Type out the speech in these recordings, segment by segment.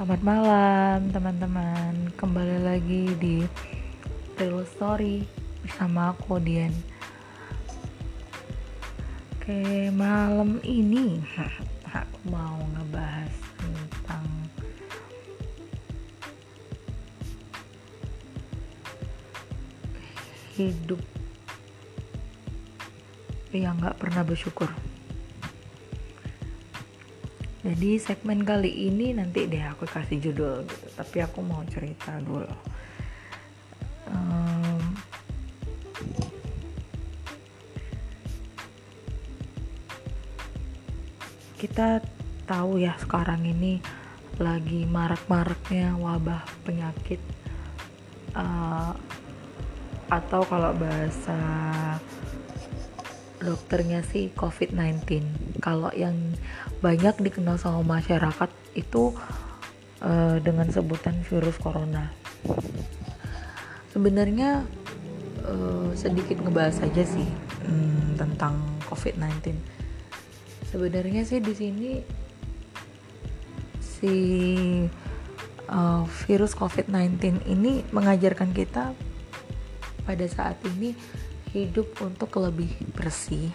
Selamat malam teman-teman. Kembali lagi di Real Story Bersama aku Dian. Oke malam ini Aku mau ngebahas tentang Hidup Yang gak pernah bersyukur jadi segmen kali ini nanti deh aku kasih judul gitu tapi aku mau cerita dulu um, kita tahu ya sekarang ini lagi marak-maraknya wabah penyakit uh, atau kalau bahasa dokternya sih COVID-19. Kalau yang banyak dikenal sama masyarakat itu uh, dengan sebutan virus corona. Sebenarnya uh, sedikit ngebahas aja sih hmm, tentang COVID-19. Sebenarnya sih di sini si uh, virus COVID-19 ini mengajarkan kita pada saat ini hidup untuk lebih bersih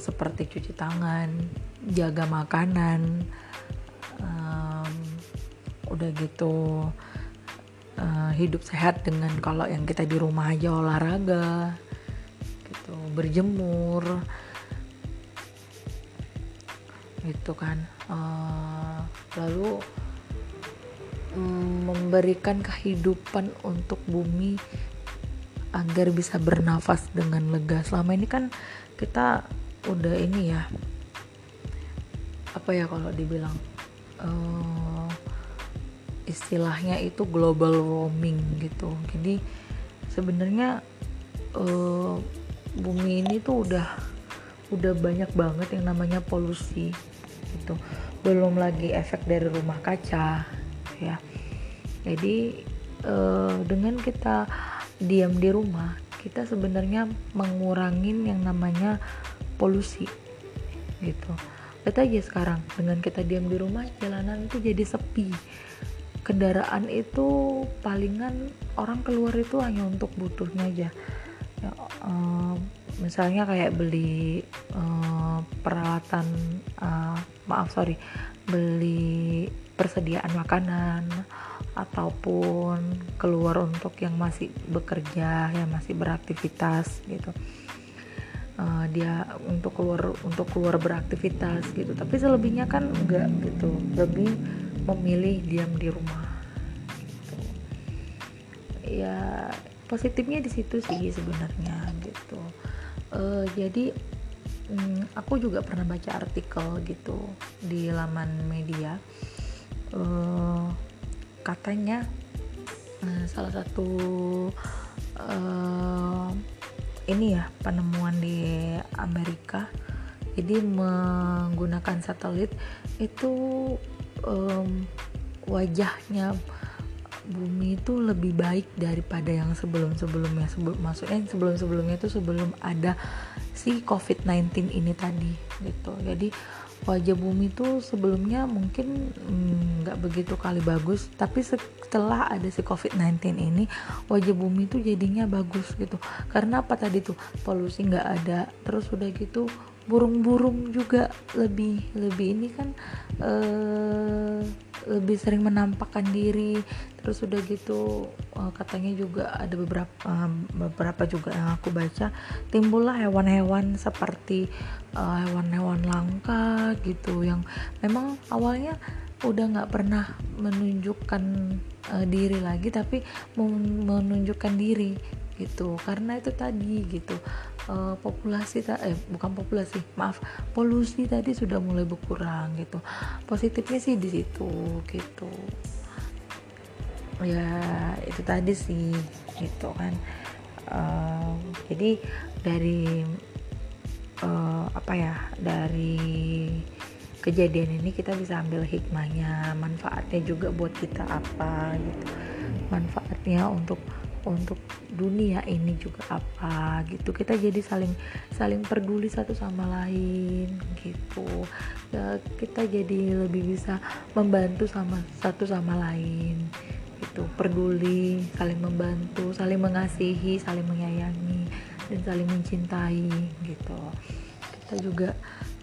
seperti cuci tangan jaga makanan um, udah gitu uh, hidup sehat dengan kalau yang kita di rumah aja olahraga gitu berjemur gitu kan. Uh, lalu um, memberikan kehidupan untuk bumi agar bisa bernafas dengan lega. Selama ini kan kita udah ini ya apa ya kalau dibilang uh, istilahnya itu global warming gitu. Jadi sebenarnya uh, bumi ini tuh udah udah banyak banget yang namanya polusi gitu. Belum lagi efek dari rumah kaca ya. Jadi uh, dengan kita diam di rumah kita sebenarnya mengurangin yang namanya polusi gitu. Lihat aja sekarang dengan kita diam di rumah jalanan itu jadi sepi. Kendaraan itu palingan orang keluar itu hanya untuk butuhnya aja. Ya, uh, misalnya kayak beli uh, peralatan uh, maaf sorry beli persediaan makanan ataupun keluar untuk yang masih bekerja yang masih beraktivitas gitu uh, dia untuk keluar untuk keluar beraktivitas gitu. Tapi selebihnya kan enggak gitu. Lebih memilih diam di rumah gitu. ya positifnya di situ sih sebenarnya gitu. Uh, jadi um, aku juga pernah baca artikel gitu di laman media. Uh, katanya uh, salah satu uh, ini ya penemuan di Amerika. Jadi menggunakan satelit itu um, wajahnya bumi itu lebih baik daripada yang sebelum-sebelumnya. Sebelum maksudnya sebelum sebelumnya itu sebelum ada si COVID-19 ini tadi gitu. Jadi wajah bumi itu sebelumnya mungkin mm, nggak mm, begitu kali bagus tapi setelah ada si covid-19 ini wajah bumi itu jadinya bagus gitu. Karena apa tadi tuh? Polusi nggak ada terus udah gitu burung-burung juga lebih lebih ini kan uh, lebih sering menampakkan diri. Terus udah gitu uh, katanya juga ada beberapa uh, beberapa juga yang aku baca timbullah hewan-hewan seperti hewan-hewan langka gitu yang memang awalnya udah nggak pernah menunjukkan uh, diri lagi tapi menunjukkan diri gitu. Karena itu tadi gitu uh, populasi eh bukan populasi maaf polusi tadi sudah mulai berkurang gitu. Positifnya sih di situ gitu. Ya itu tadi sih gitu kan. Uh, jadi dari uh, apa ya dari kejadian ini kita bisa ambil hikmahnya manfaatnya juga buat kita apa gitu. Manfaatnya untuk untuk dunia ini juga apa gitu. Kita jadi saling saling peduli satu sama lain gitu. Ya, kita jadi lebih bisa membantu sama satu sama lain gitu. Peduli saling membantu saling mengasihi saling menyayangi dan saling mencintai gitu. Kita juga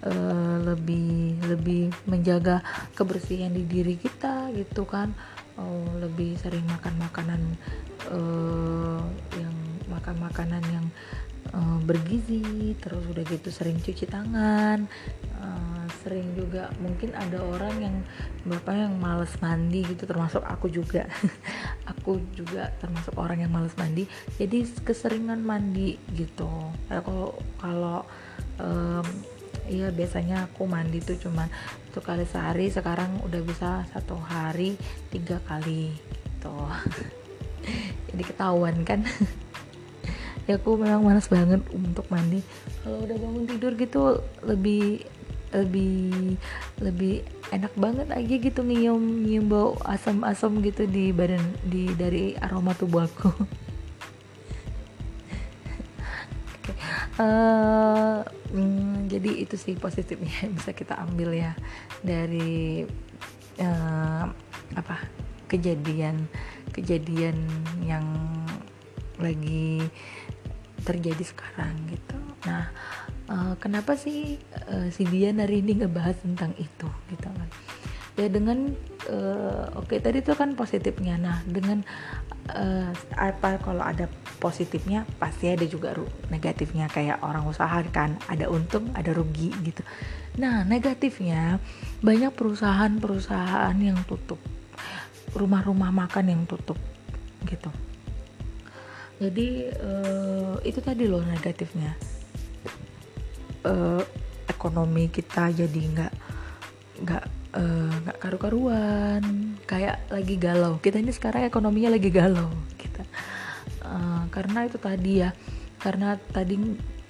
uh, lebih lebih menjaga kebersihan di diri kita gitu kan. Uh, lebih sering makan makanan uh, yang makan makanan yang uh, bergizi terus udah gitu sering cuci tangan uh, sering juga mungkin ada orang yang bapak yang males mandi gitu termasuk aku juga. Aku juga termasuk orang yang males mandi jadi keseringan mandi gitu. Kalau kalau um, Iya biasanya aku mandi tuh cuman satu kali sehari sekarang udah bisa satu hari tiga kali gitu jadi ketahuan kan? Ya aku memang malas banget untuk mandi. Kalau udah bangun tidur gitu lebih lebih lebih enak banget aja gitu nyium nyium bau asam-asam gitu di badan di dari aroma tubuh aku. Uh, hmm, jadi itu sih positifnya yang bisa kita ambil ya dari uh, apa kejadian kejadian yang lagi terjadi sekarang gitu. Nah uh, kenapa sih uh, si Dian hari ini ngebahas tentang itu gitu kan? Ya dengan uh, oke okay, tadi itu kan positifnya. Nah dengan uh, apa kalau ada positifnya pasti ada juga negatifnya. Kayak orang usaha kan ada untung ada rugi gitu. Nah negatifnya banyak perusahaan-perusahaan yang tutup rumah-rumah makan yang tutup gitu. Jadi uh, itu tadi loh negatifnya. Uh, ekonomi kita jadi nggak nggak eh, nggak uh, karu-karuan kayak lagi galau. Kita ini sekarang ekonominya lagi galau kita uh, karena itu tadi ya karena tadi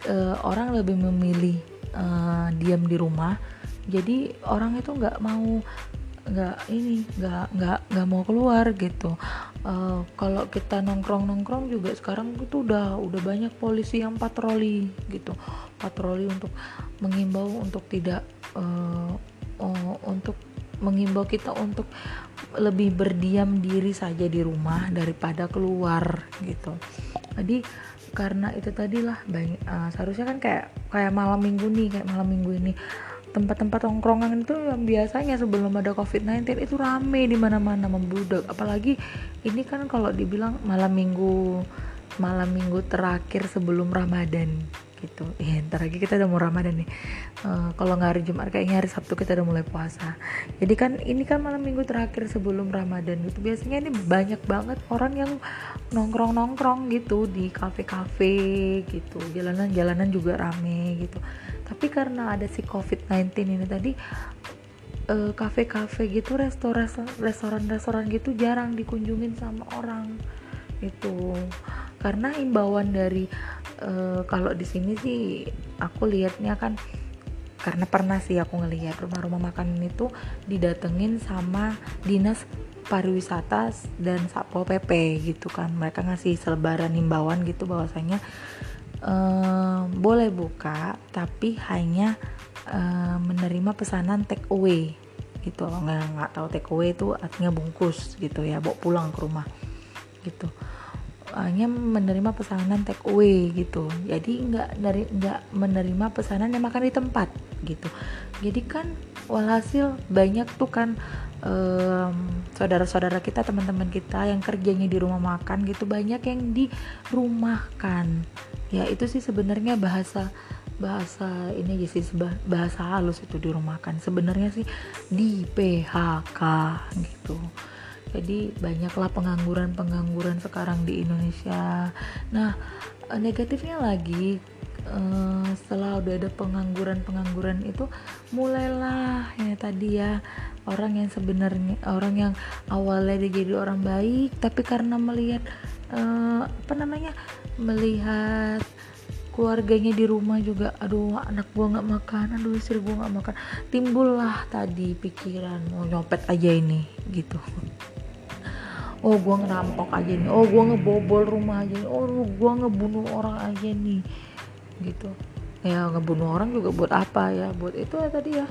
uh, orang lebih memilih uh, diam di rumah jadi orang itu nggak mau nggak ini nggak nggak nggak mau keluar gitu. Uh, kalau kita nongkrong nongkrong juga sekarang itu udah udah banyak polisi yang patroli gitu. Patroli untuk mengimbau untuk tidak uh, uh, untuk mengimbau kita untuk lebih berdiam diri saja di rumah daripada keluar gitu. Jadi karena itu tadilah banyak uh, seharusnya kan kayak kayak malam minggu nih kayak malam minggu ini tempat-tempat tongkrongan itu yang biasanya sebelum ada COVID-19 itu rame di mana-mana membludak. Apalagi ini kan kalau dibilang malam minggu malam minggu terakhir sebelum Ramadan gitu. Ya ntar lagi kita udah mau Ramadan nih. Uh, kalau nggak hari Jumat kayaknya hari Sabtu kita udah mulai puasa. Jadi kan ini kan malam minggu terakhir sebelum Ramadan gitu. Biasanya ini banyak banget orang yang nongkrong nongkrong gitu di kafe-kafe gitu. Jalanan-jalanan juga rame gitu tapi karena ada si covid-19 ini tadi uh, kafe-kafe gitu restoran restoran-restoran gitu jarang dikunjungin sama orang itu karena imbauan dari uh, kalau di sini sih aku lihatnya kan karena pernah sih aku ngelihat rumah-rumah makan itu didatengin sama dinas pariwisata dan satpol pp gitu kan. Mereka ngasih selebaran imbauan gitu bahwasanya uh, boleh buka tapi hanya uh, menerima pesanan take away. Gitu nggak nggak tahu take away itu artinya bungkus gitu ya bawa pulang ke rumah. Gitu. Hanya menerima pesanan take away gitu. Jadi nggak dari nggak menerima pesanan yang makan di tempat gitu. Jadi kan walhasil banyak tuh kan um, saudara-saudara kita teman-teman kita yang kerjanya di rumah makan gitu banyak yang di dirumahkan. Ya itu sih sebenarnya bahasa bahasa ini aja sih bahasa halus itu di rumah dirumahkan. Sebenarnya sih di PHK gitu. Jadi banyaklah pengangguran-pengangguran sekarang di Indonesia. Nah negatifnya lagi uh, setelah udah ada pengangguran-pengangguran itu mulailah ya tadi ya orang yang sebenarnya orang yang awalnya dia jadi orang baik tapi karena melihat uh, apa namanya melihat keluarganya di rumah juga aduh anak gua nggak makan aduh istri gua nggak makan timbullah tadi pikiran mau nyopet aja ini gitu. Oh gue ngerampok aja nih oh gue ngebobol rumah aja nih oh gue ngebunuh orang aja nih gitu. Ya ngebunuh orang juga buat apa ya? Buat itu ya tadi ya.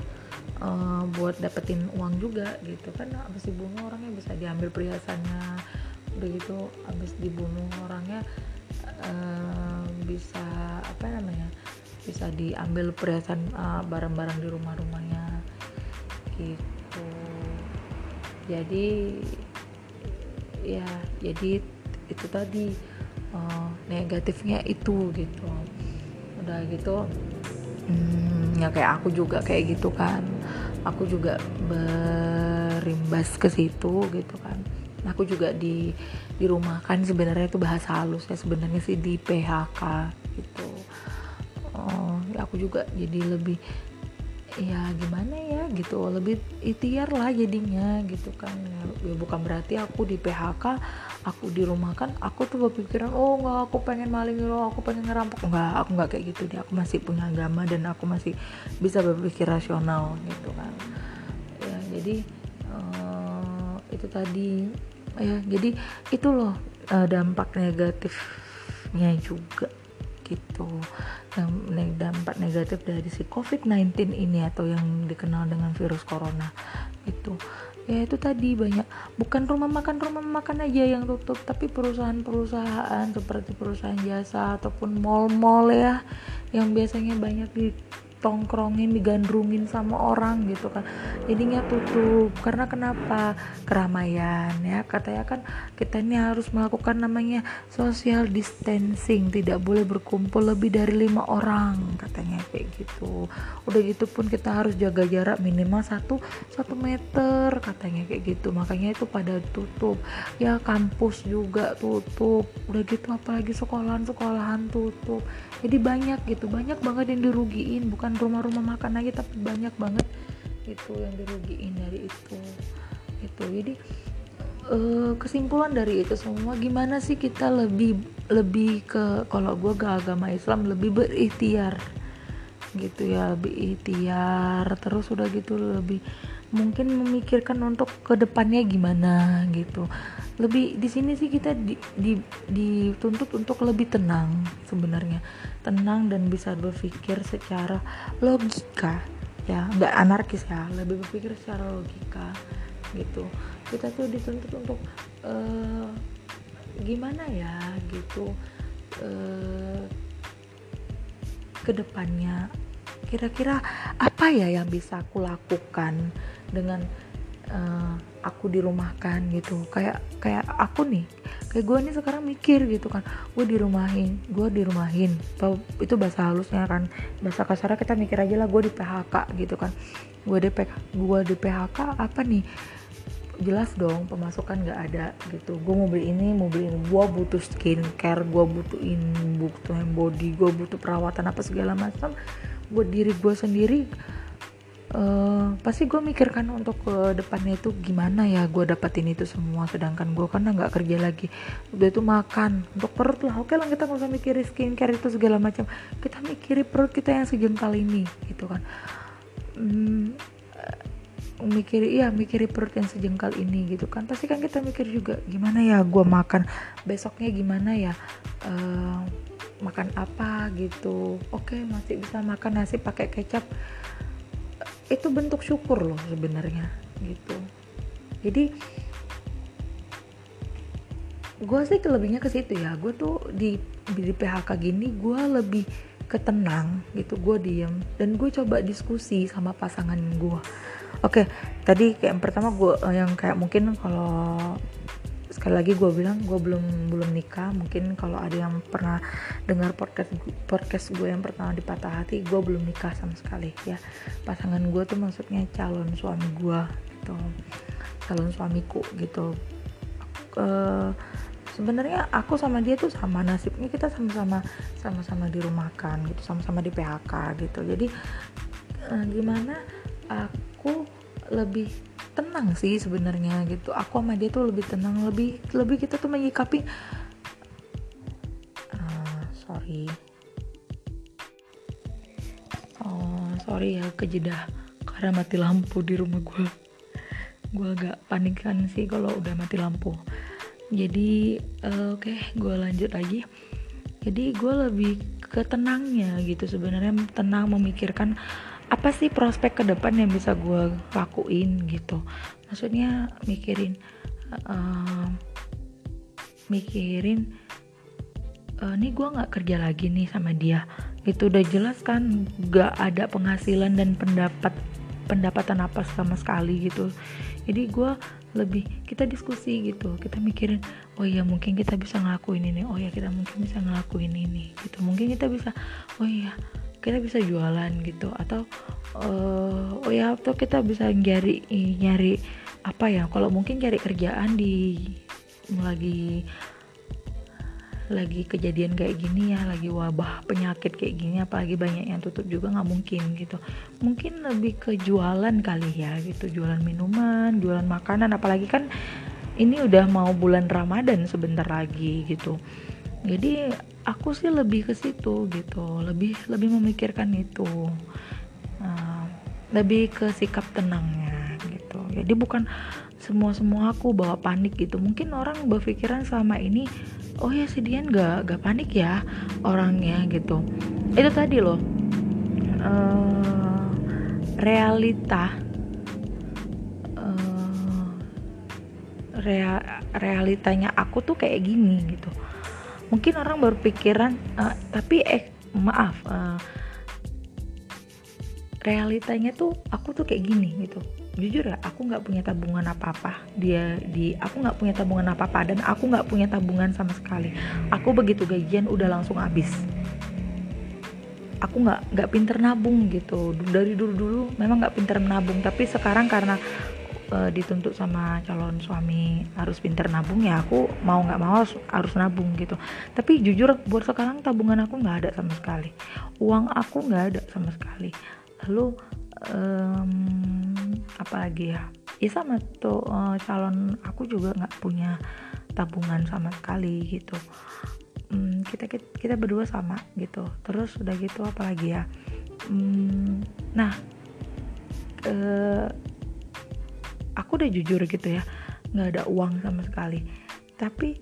Uh, buat dapetin uang juga gitu. Kan abis dibunuh orangnya bisa diambil perhiasannya udah gitu. Abis dibunuh orangnya uh, bisa apa namanya bisa diambil perhiasan eh, barang-barang di rumah-rumahnya gitu. Jadi ya jadi itu tadi uh, negatifnya itu gitu udah gitu hmm, ya kayak aku juga kayak gitu kan. Aku juga berimbas ke situ gitu kan. Aku juga di di rumah kan sebenarnya itu bahasa halus ya sebenarnya sih di PHK gitu. Oh, ya aku juga jadi lebih ya gimana ya gitu lebih ikhtiar lah jadinya gitu kan. Ya, ya bukan berarti aku di PHK aku di rumah kan aku tuh berpikiran oh nggak aku pengen maling lo aku pengen ngerampok. Nggak aku nggak kayak gitu deh. Aku masih punya agama dan aku masih bisa berpikir rasional gitu kan. Ya jadi uh, itu tadi. Ya jadi itu loh uh, dampak negatifnya juga gitu. Yang dampak negatif dari si COVID-19 ini atau yang dikenal dengan virus corona itu. Ya itu tadi banyak bukan rumah makan rumah makan aja yang tutup tapi perusahaan-perusahaan seperti perusahaan jasa ataupun mall-mall ya yang biasanya banyak di ditongkrongin digandrungin sama orang gitu kan. Jadinya tutup. Karena kenapa? Keramaian ya. Katanya kan kita ini harus melakukan namanya social distancing. Tidak boleh berkumpul lebih dari lima orang katanya kayak gitu. Udah gitu pun kita harus jaga jarak minimal satu satu meter katanya kayak gitu. Makanya itu pada tutup. Ya kampus juga tutup. Udah gitu apalagi sekolahan sekolahan tutup. Jadi banyak gitu. Banyak banget yang dirugiin. Bukan rumah-rumah makan aja tapi banyak banget itu yang dirugiin dari itu. Itu jadi uh, kesimpulan dari itu semua gimana sih kita lebih lebih ke kalau gue ke agama Islam lebih berikhtiar? Gitu ya lebih ikhtiar terus udah gitu lebih mungkin memikirkan untuk ke depannya gimana gitu. Lebih di sini sih kita di, di, dituntut untuk lebih tenang sebenarnya. Tenang dan bisa berpikir secara logika ya. Nggak anarkis ya. Lebih berpikir secara logika gitu. Kita tuh dituntut untuk uh, gimana ya gitu uh, ke depannya kira-kira apa ya yang bisa aku lakukan dengan uh, aku dirumahkan gitu. Kayak kayak aku nih kayak gue nih sekarang mikir gitu kan gue dirumahin gue dirumahin. Itu bahasa halusnya kan bahasa kasarnya kita mikir aja lah gue di PHK gitu kan. Gue di PHK gue di PHK apa nih? Jelas dong pemasukan nggak ada gitu. Gue mau beli ini mau beli ini. Gue butuh skincare gue butuhin butuh body gue butuh perawatan apa segala macam. Buat diri gue sendiri uh, pasti gue mikirkan untuk ke depannya itu gimana ya gue dapatin itu semua sedangkan gue kan nggak kerja lagi. Udah itu makan untuk perut lah. Oke lah kita nggak usah mikirin skincare itu segala macam. Kita mikirin perut kita yang sejengkal ini gitu kan. Hmm, mikiri iya mikiri perut yang sejengkal ini gitu kan. Pasti kan kita mikir juga gimana ya gue makan? Besoknya gimana ya? Uh, makan apa gitu. Oke masih bisa makan nasi pakai kecap itu bentuk syukur loh sebenarnya gitu. Jadi gue sih kelebihnya ke situ ya. Gue tuh di di PHK gini gue lebih ketenang gitu gue diem. Dan gue coba diskusi sama pasangan gue oke tadi kayak yang pertama gue yang kayak mungkin kalau sekali lagi gue bilang gue belum belum nikah. Mungkin kalau ada yang pernah dengar podcast podcast gue yang pertama di patah hati gue belum nikah sama sekali ya. Pasangan gue tuh maksudnya calon suami gue gitu. Calon suamiku gitu. Uh, sebenarnya aku sama dia tuh sama nasibnya kita sama-sama sama-sama dirumahkan gitu. Sama-sama di PHK gitu. Jadi uh, gimana aku lebih tenang sih sebenarnya gitu. Aku sama dia tuh lebih tenang lebih lebih kita tuh menyikapi uh, sorry. Oh sorry ya kejeda karena mati lampu di rumah gue gue agak panik kan sih kalau udah mati lampu. Jadi uh, oke okay, gue lanjut lagi. Jadi gue lebih ke tenangnya gitu sebenarnya tenang memikirkan apa sih prospek ke depan yang bisa gue lakuin gitu? Maksudnya mikirin uh, mikirin uh, nih gue nggak kerja lagi nih sama dia. Itu udah jelas kan gak ada penghasilan dan pendapat pendapatan apa sama sekali gitu. Jadi gue lebih kita diskusi gitu. Kita mikirin oh ya mungkin kita bisa ngelakuin ini oh ya kita mungkin bisa ngelakuin ini gitu. Mungkin kita bisa oh iya kita bisa jualan gitu. Atau uh, oh ya atau kita bisa nyari nyari apa ya kalau mungkin cari kerjaan di lagi lagi kejadian kayak gini ya lagi wabah penyakit kayak gini apalagi banyak yang tutup juga nggak mungkin gitu. Mungkin lebih ke jualan kali ya gitu jualan minuman jualan makanan apalagi kan ini udah mau bulan Ramadan sebentar lagi gitu. Jadi aku sih lebih ke situ gitu. Lebih lebih memikirkan itu. Uh, lebih ke sikap tenangnya gitu. Jadi bukan semua semua aku bawa panik gitu. Mungkin orang berpikiran selama ini oh ya si Dian gak gak panik ya orangnya gitu. Itu tadi loh uh, realita uh, rea realitanya aku tuh kayak gini gitu mungkin orang berpikiran uh, tapi eh maaf uh, realitanya tuh aku tuh kayak gini gitu. Jujur ya aku nggak punya tabungan apa apa dia di aku nggak punya tabungan apa apa dan aku nggak punya tabungan sama sekali. Aku begitu gajian udah langsung habis. Aku nggak nggak pinter nabung gitu. Dari dulu dulu memang nggak pinter nabung tapi sekarang karena uh, dituntut sama calon suami harus pinter nabung ya aku mau nggak mau harus, harus nabung gitu. Tapi jujur buat sekarang tabungan aku nggak ada sama sekali. Uang aku nggak ada sama sekali. Lalu um, apa lagi ya? Ya sama tuh uh, calon aku juga nggak punya tabungan sama sekali gitu. Um, kita, kita kita berdua sama gitu. Terus udah gitu apalagi ya? Um, nah aku udah jujur gitu ya nggak ada uang sama sekali. Tapi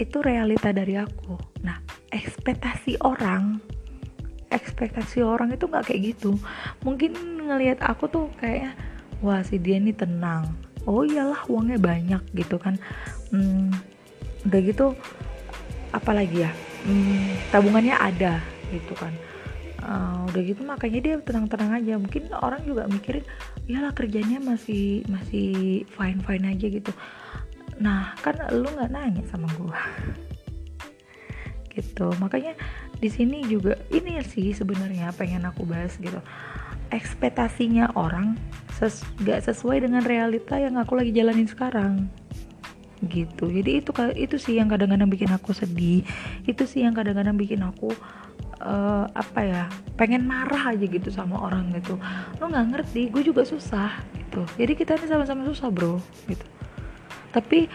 itu realita dari aku. Nah ekspektasi orang ekspektasi orang itu nggak kayak gitu. Mungkin ngelihat aku tuh kayaknya wah si dia ini tenang. Oh iyalah uangnya banyak gitu kan. Hmm, udah gitu apalagi ya? Hmm, tabungannya ada gitu kan uh, udah gitu makanya dia tenang-tenang aja. Mungkin orang juga mikirin iyalah kerjanya masih masih fine fine aja gitu. Nah kan lu nggak nanya sama gue gitu. Makanya di sini juga ini sih sebenarnya pengen aku bahas gitu. Ekspektasinya orang ses gak sesuai dengan realita yang aku lagi jalanin sekarang. Gitu. Jadi itu itu sih yang kadang-kadang bikin aku sedih. Itu sih yang kadang-kadang bikin aku uh, apa ya pengen marah aja gitu sama orang gitu. Lo nggak ngerti gue juga susah gitu. Jadi kita ini sama-sama susah bro gitu. Tapi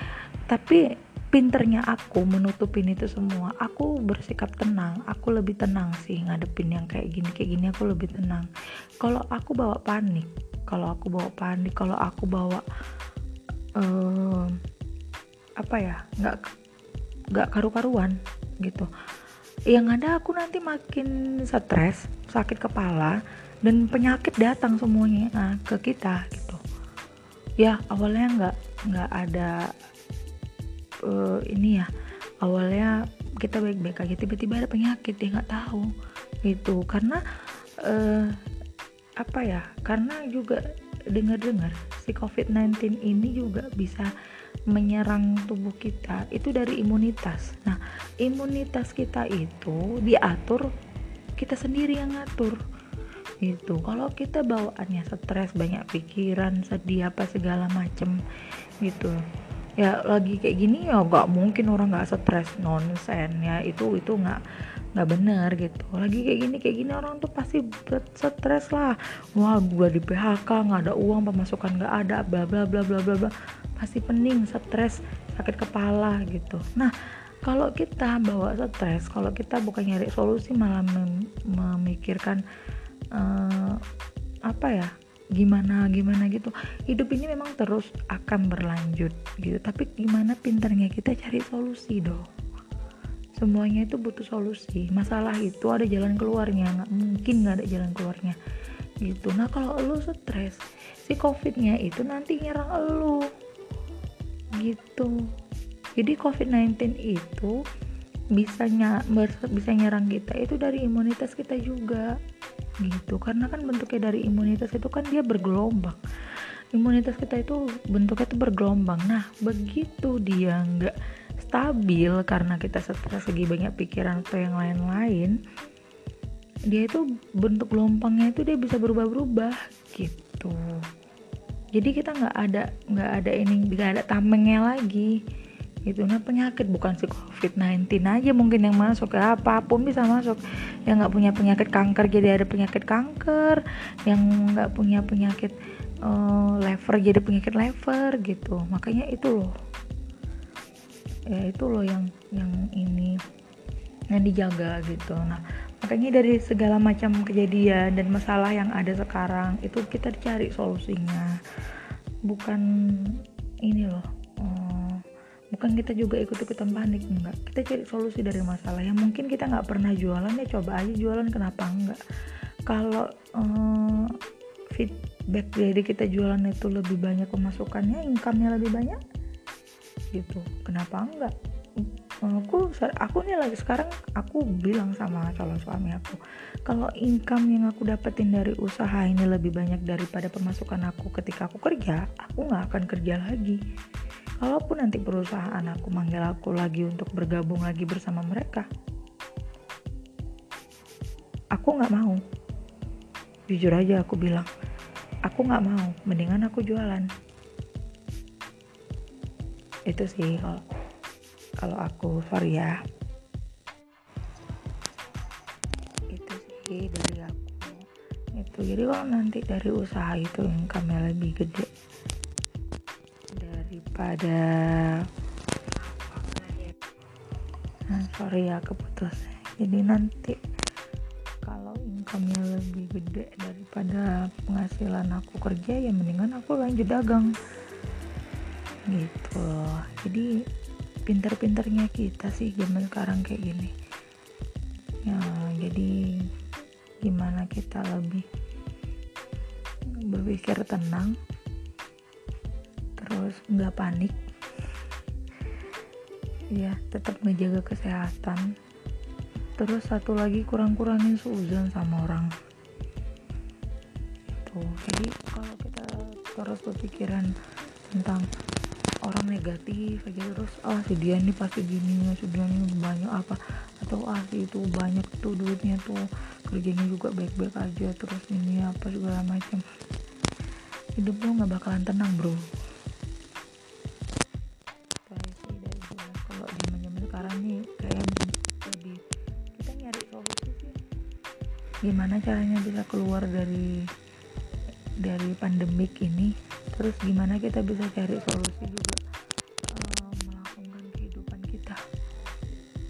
tapi pinternya aku menutupin itu semua. Aku bersikap tenang aku lebih tenang sih ngadepin yang kayak gini. Kayak gini aku lebih tenang. Kalau aku bawa panik kalau aku bawa panik kalau aku bawa uh, apa ya nggak nggak karu-karuan gitu yang ada aku nanti makin stres sakit kepala dan penyakit datang semuanya nah, ke kita gitu. Ya awalnya nggak nggak ada uh, ini ya. Awalnya kita baik-baik aja tiba-tiba ada penyakit dia nggak tahu gitu. Karena uh, apa ya karena juga dengar-dengar si COVID-19 ini juga bisa menyerang tubuh kita itu dari imunitas. Nah, imunitas kita itu diatur kita sendiri yang ngatur. Itu kalau kita bawaannya stres, banyak pikiran, sedih apa segala macem gitu. Ya lagi kayak gini ya gak mungkin orang nggak stres nonsen ya itu itu nggak nggak benar gitu. Lagi kayak gini kayak gini orang tuh pasti stres lah. Wah gue di PHK nggak ada uang pemasukan nggak ada bla bla bla bla bla bla. Pasti pening stres sakit kepala gitu. Nah kalau kita bawa stres kalau kita bukan nyari solusi malah mem memikirkan uh, apa ya gimana gimana gitu. Hidup ini memang terus akan berlanjut gitu. Tapi gimana pintarnya kita cari solusi dong semuanya itu butuh solusi. Masalah itu ada jalan keluarnya. Nggak mungkin nggak ada jalan keluarnya. Gitu. Nah kalau lu stres si covidnya itu nanti nyerang lu. Gitu. Jadi covid-19 itu bisa bisa nyerang kita itu dari imunitas kita juga. Gitu. Karena kan bentuknya dari imunitas itu kan dia bergelombang. Imunitas kita itu bentuknya itu bergelombang. Nah begitu dia nggak stabil karena kita stres lagi banyak pikiran atau yang lain-lain dia itu bentuk gelombangnya itu dia bisa berubah-berubah gitu. Jadi kita nggak ada nggak ada ini nggak ada tamengnya lagi itu nah penyakit bukan si covid-19 aja mungkin yang masuk ya apa pun bisa masuk. Yang nggak punya penyakit kanker jadi ada penyakit kanker. Yang nggak punya penyakit uh, lever jadi penyakit lever gitu. Makanya itu loh ya itu loh yang yang ini yang dijaga gitu. Nah makanya dari segala macam kejadian dan masalah yang ada sekarang itu kita cari solusinya. Bukan ini loh bukan kita juga ikut-ikutan panik enggak. Kita cari solusi dari masalah. Yang mungkin kita nggak pernah jualan ya coba aja jualan kenapa enggak? Kalau um, feedback dari kita jualan itu lebih banyak pemasukannya income-nya lebih banyak gitu. Kenapa enggak? Aku aku nih lagi sekarang aku bilang sama calon suami aku kalau income yang aku dapetin dari usaha ini lebih banyak daripada pemasukan aku ketika aku kerja aku nggak akan kerja lagi. Kalaupun nanti perusahaan aku manggil aku lagi untuk bergabung lagi bersama mereka aku nggak mau. Jujur aja aku bilang aku nggak mau mendingan aku jualan itu sih kalau kalau aku sorry ya. Itu sih dari aku. Itu jadi kalau nanti dari usaha itu income lebih gede pada nah, sorry ya keputus jadi nanti kalau income-nya lebih gede daripada penghasilan aku kerja ya mendingan aku lanjut dagang gitu. Jadi pinter-pinternya kita sih zaman sekarang kayak gini. Ya jadi gimana kita lebih berpikir tenang terus nggak panik. Ya tetap menjaga kesehatan. Terus satu lagi kurang-kurangin suzon sama orang. Tuh jadi kalau kita terus berpikiran tentang orang negatif aja terus ah si dia ini pasti gini si dia ini banyak apa atau ah si itu banyak tuh duitnya tuh kerjanya juga baik-baik aja terus ini apa segala macam hidup lo nggak bakalan tenang bro. Gimana caranya bisa keluar dari dari pandemik ini terus gimana kita bisa cari solusi juga uh, melakukan kehidupan kita.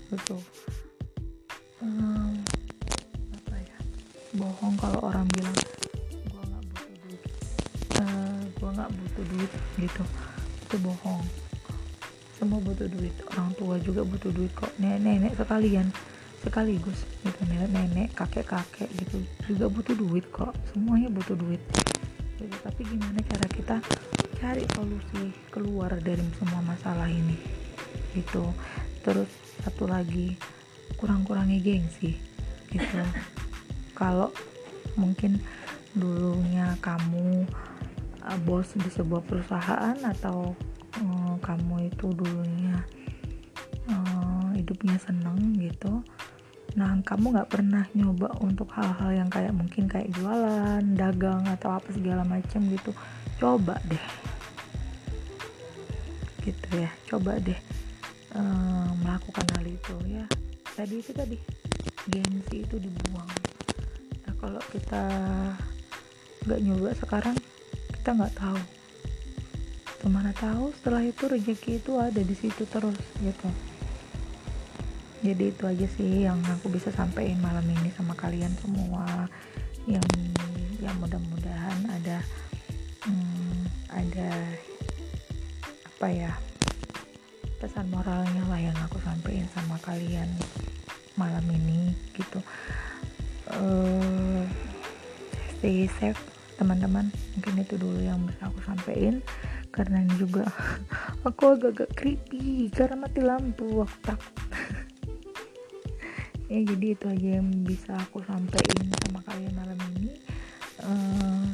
Betul. Um, apa ya? Bohong kalau orang bilang gua nggak butuh duit. Uh, gua nggak butuh duit gitu. Itu bohong. Semua butuh duit. Orang tua juga butuh duit kok. Nenek-nenek sekalian. Sekaligus gitu. Nenek-nenek kakek-kakek gitu. Juga butuh duit kok. Semuanya butuh duit tapi gimana cara kita cari solusi keluar dari semua masalah ini? Gitu. Terus satu lagi kurang-kurangi gengsi. Gitu. Kalau mungkin dulunya kamu uh, bos di sebuah perusahaan atau uh, kamu itu dulunya uh, hidupnya seneng gitu nah kamu nggak pernah nyoba untuk hal-hal yang kayak mungkin kayak jualan dagang atau apa segala macam gitu. Coba deh. Gitu ya coba deh um, melakukan hal itu ya. Tadi itu tadi gengsi itu dibuang. Nah kalau kita nggak nyoba sekarang kita nggak tahu. Ke mana tahu setelah itu rezeki itu ada di situ terus gitu jadi itu aja sih yang aku bisa sampaikan malam ini sama kalian semua. Yang ya mudah-mudahan ada hmm, ada apa ya pesan moralnya lah yang aku sampaikan sama kalian malam ini gitu. Uh, stay safe teman-teman. Mungkin itu dulu yang bisa aku sampaikan. Karena juga aku agak-agak creepy karena mati lampu aku takut ya jadi itu aja yang bisa aku sampaikan sama kalian malam ini. Uh,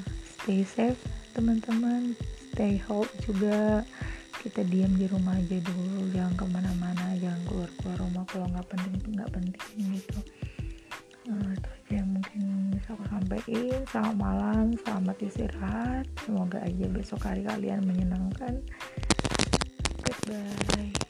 stay safe teman-teman. Stay hope juga. Kita diam di rumah aja dulu. Jangan ke mana-mana jangan keluar keluar rumah kalau nggak penting itu nggak penting gitu. Uh, itu aja yang mungkin bisa aku sampaikan. Selamat malam selamat istirahat. Semoga aja besok hari kalian menyenangkan. Goodbye